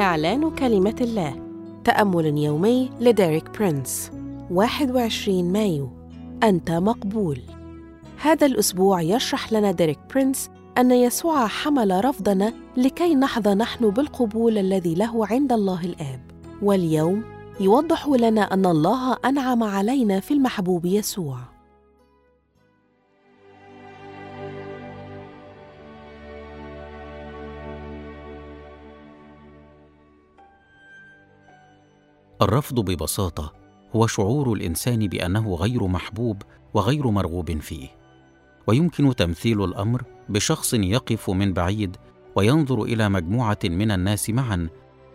إعلان كلمة الله. تأمل يومي لديريك برينس. 21 مايو. أنت مقبول. هذا الأسبوع يشرح لنا ديريك برينس أن يسوع حمل رفضنا لكي نحظى نحن بالقبول الذي له عند الله الآب. واليوم يوضح لنا أن الله أنعم علينا في المحبوب يسوع. الرفض ببساطة هو شعور الإنسان بأنه غير محبوب وغير مرغوب فيه. ويمكن تمثيل الأمر بشخص يقف من بعيد وينظر إلى مجموعة من الناس معا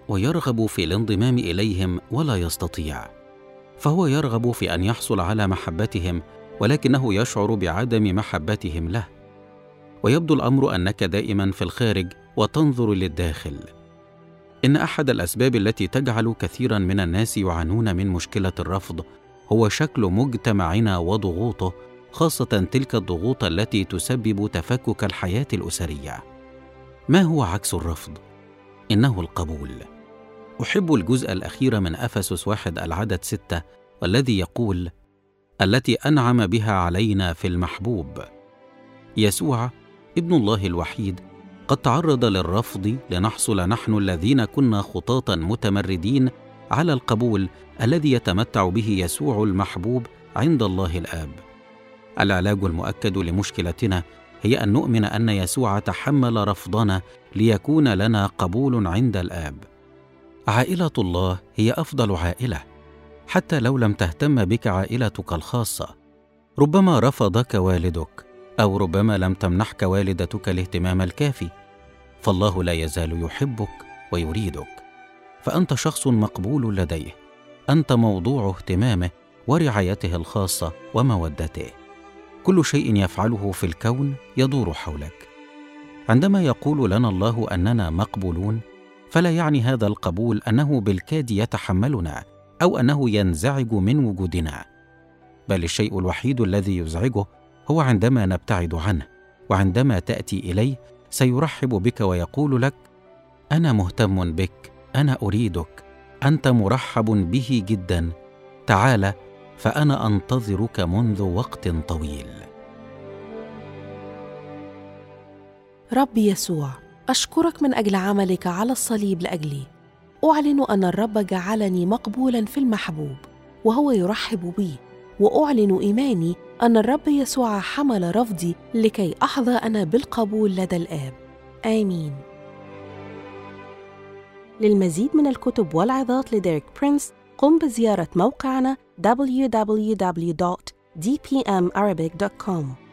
ويرغب في الانضمام إليهم ولا يستطيع. فهو يرغب في أن يحصل على محبتهم ولكنه يشعر بعدم محبتهم له. ويبدو الأمر أنك دائما في الخارج وتنظر للداخل. إن أحد الأسباب التي تجعل كثيرا من الناس يعانون من مشكلة الرفض هو شكل مجتمعنا وضغوطه خاصة تلك الضغوط التي تسبب تفكك الحياة الأسرية. ما هو عكس الرفض؟ إنه القبول. أحب الجزء الأخير من أفسس واحد العدد ستة والذي يقول التي أنعم بها علينا في المحبوب. يسوع ابن الله الوحيد قد تعرض للرفض لنحصل نحن الذين كنا خطاطا متمردين على القبول الذي يتمتع به يسوع المحبوب عند الله الآب. العلاج المؤكد لمشكلتنا هي أن نؤمن أن يسوع تحمل رفضنا ليكون لنا قبول عند الآب. عائلة الله هي أفضل عائلة حتى لو لم تهتم بك عائلتك الخاصة. ربما رفضك والدك أو ربما لم تمنحك والدتك الاهتمام الكافي فالله لا يزال يحبك ويريدك. فأنت شخص مقبول لديه أنت موضوع اهتمامه ورعايته الخاصة ومودته. كل شيء يفعله في الكون يدور حولك. عندما يقول لنا الله أننا مقبولون فلا يعني هذا القبول أنه بالكاد يتحملنا أو أنه ينزعج من وجودنا. بل الشيء الوحيد الذي يزعجه هو عندما نبتعد عنه وعندما تأتي إليه سيرحب بك ويقول لك أنا مهتم بك أنا أريدك أنت مرحب به جدا تعال فأنا أنتظرك منذ وقت طويل. رب يسوع أشكرك من أجل عملك على الصليب لأجلي. أعلن أن الرب جعلني مقبولا في المحبوب وهو يرحب بي. وأعلن إيماني أن الرب يسوع حمل رفضي لكي أحظى أنا بالقبول لدى الآب. آمين. للمزيد من الكتب والعظات لديريك برينس قم بزيارة موقعنا www.dpmarabic.com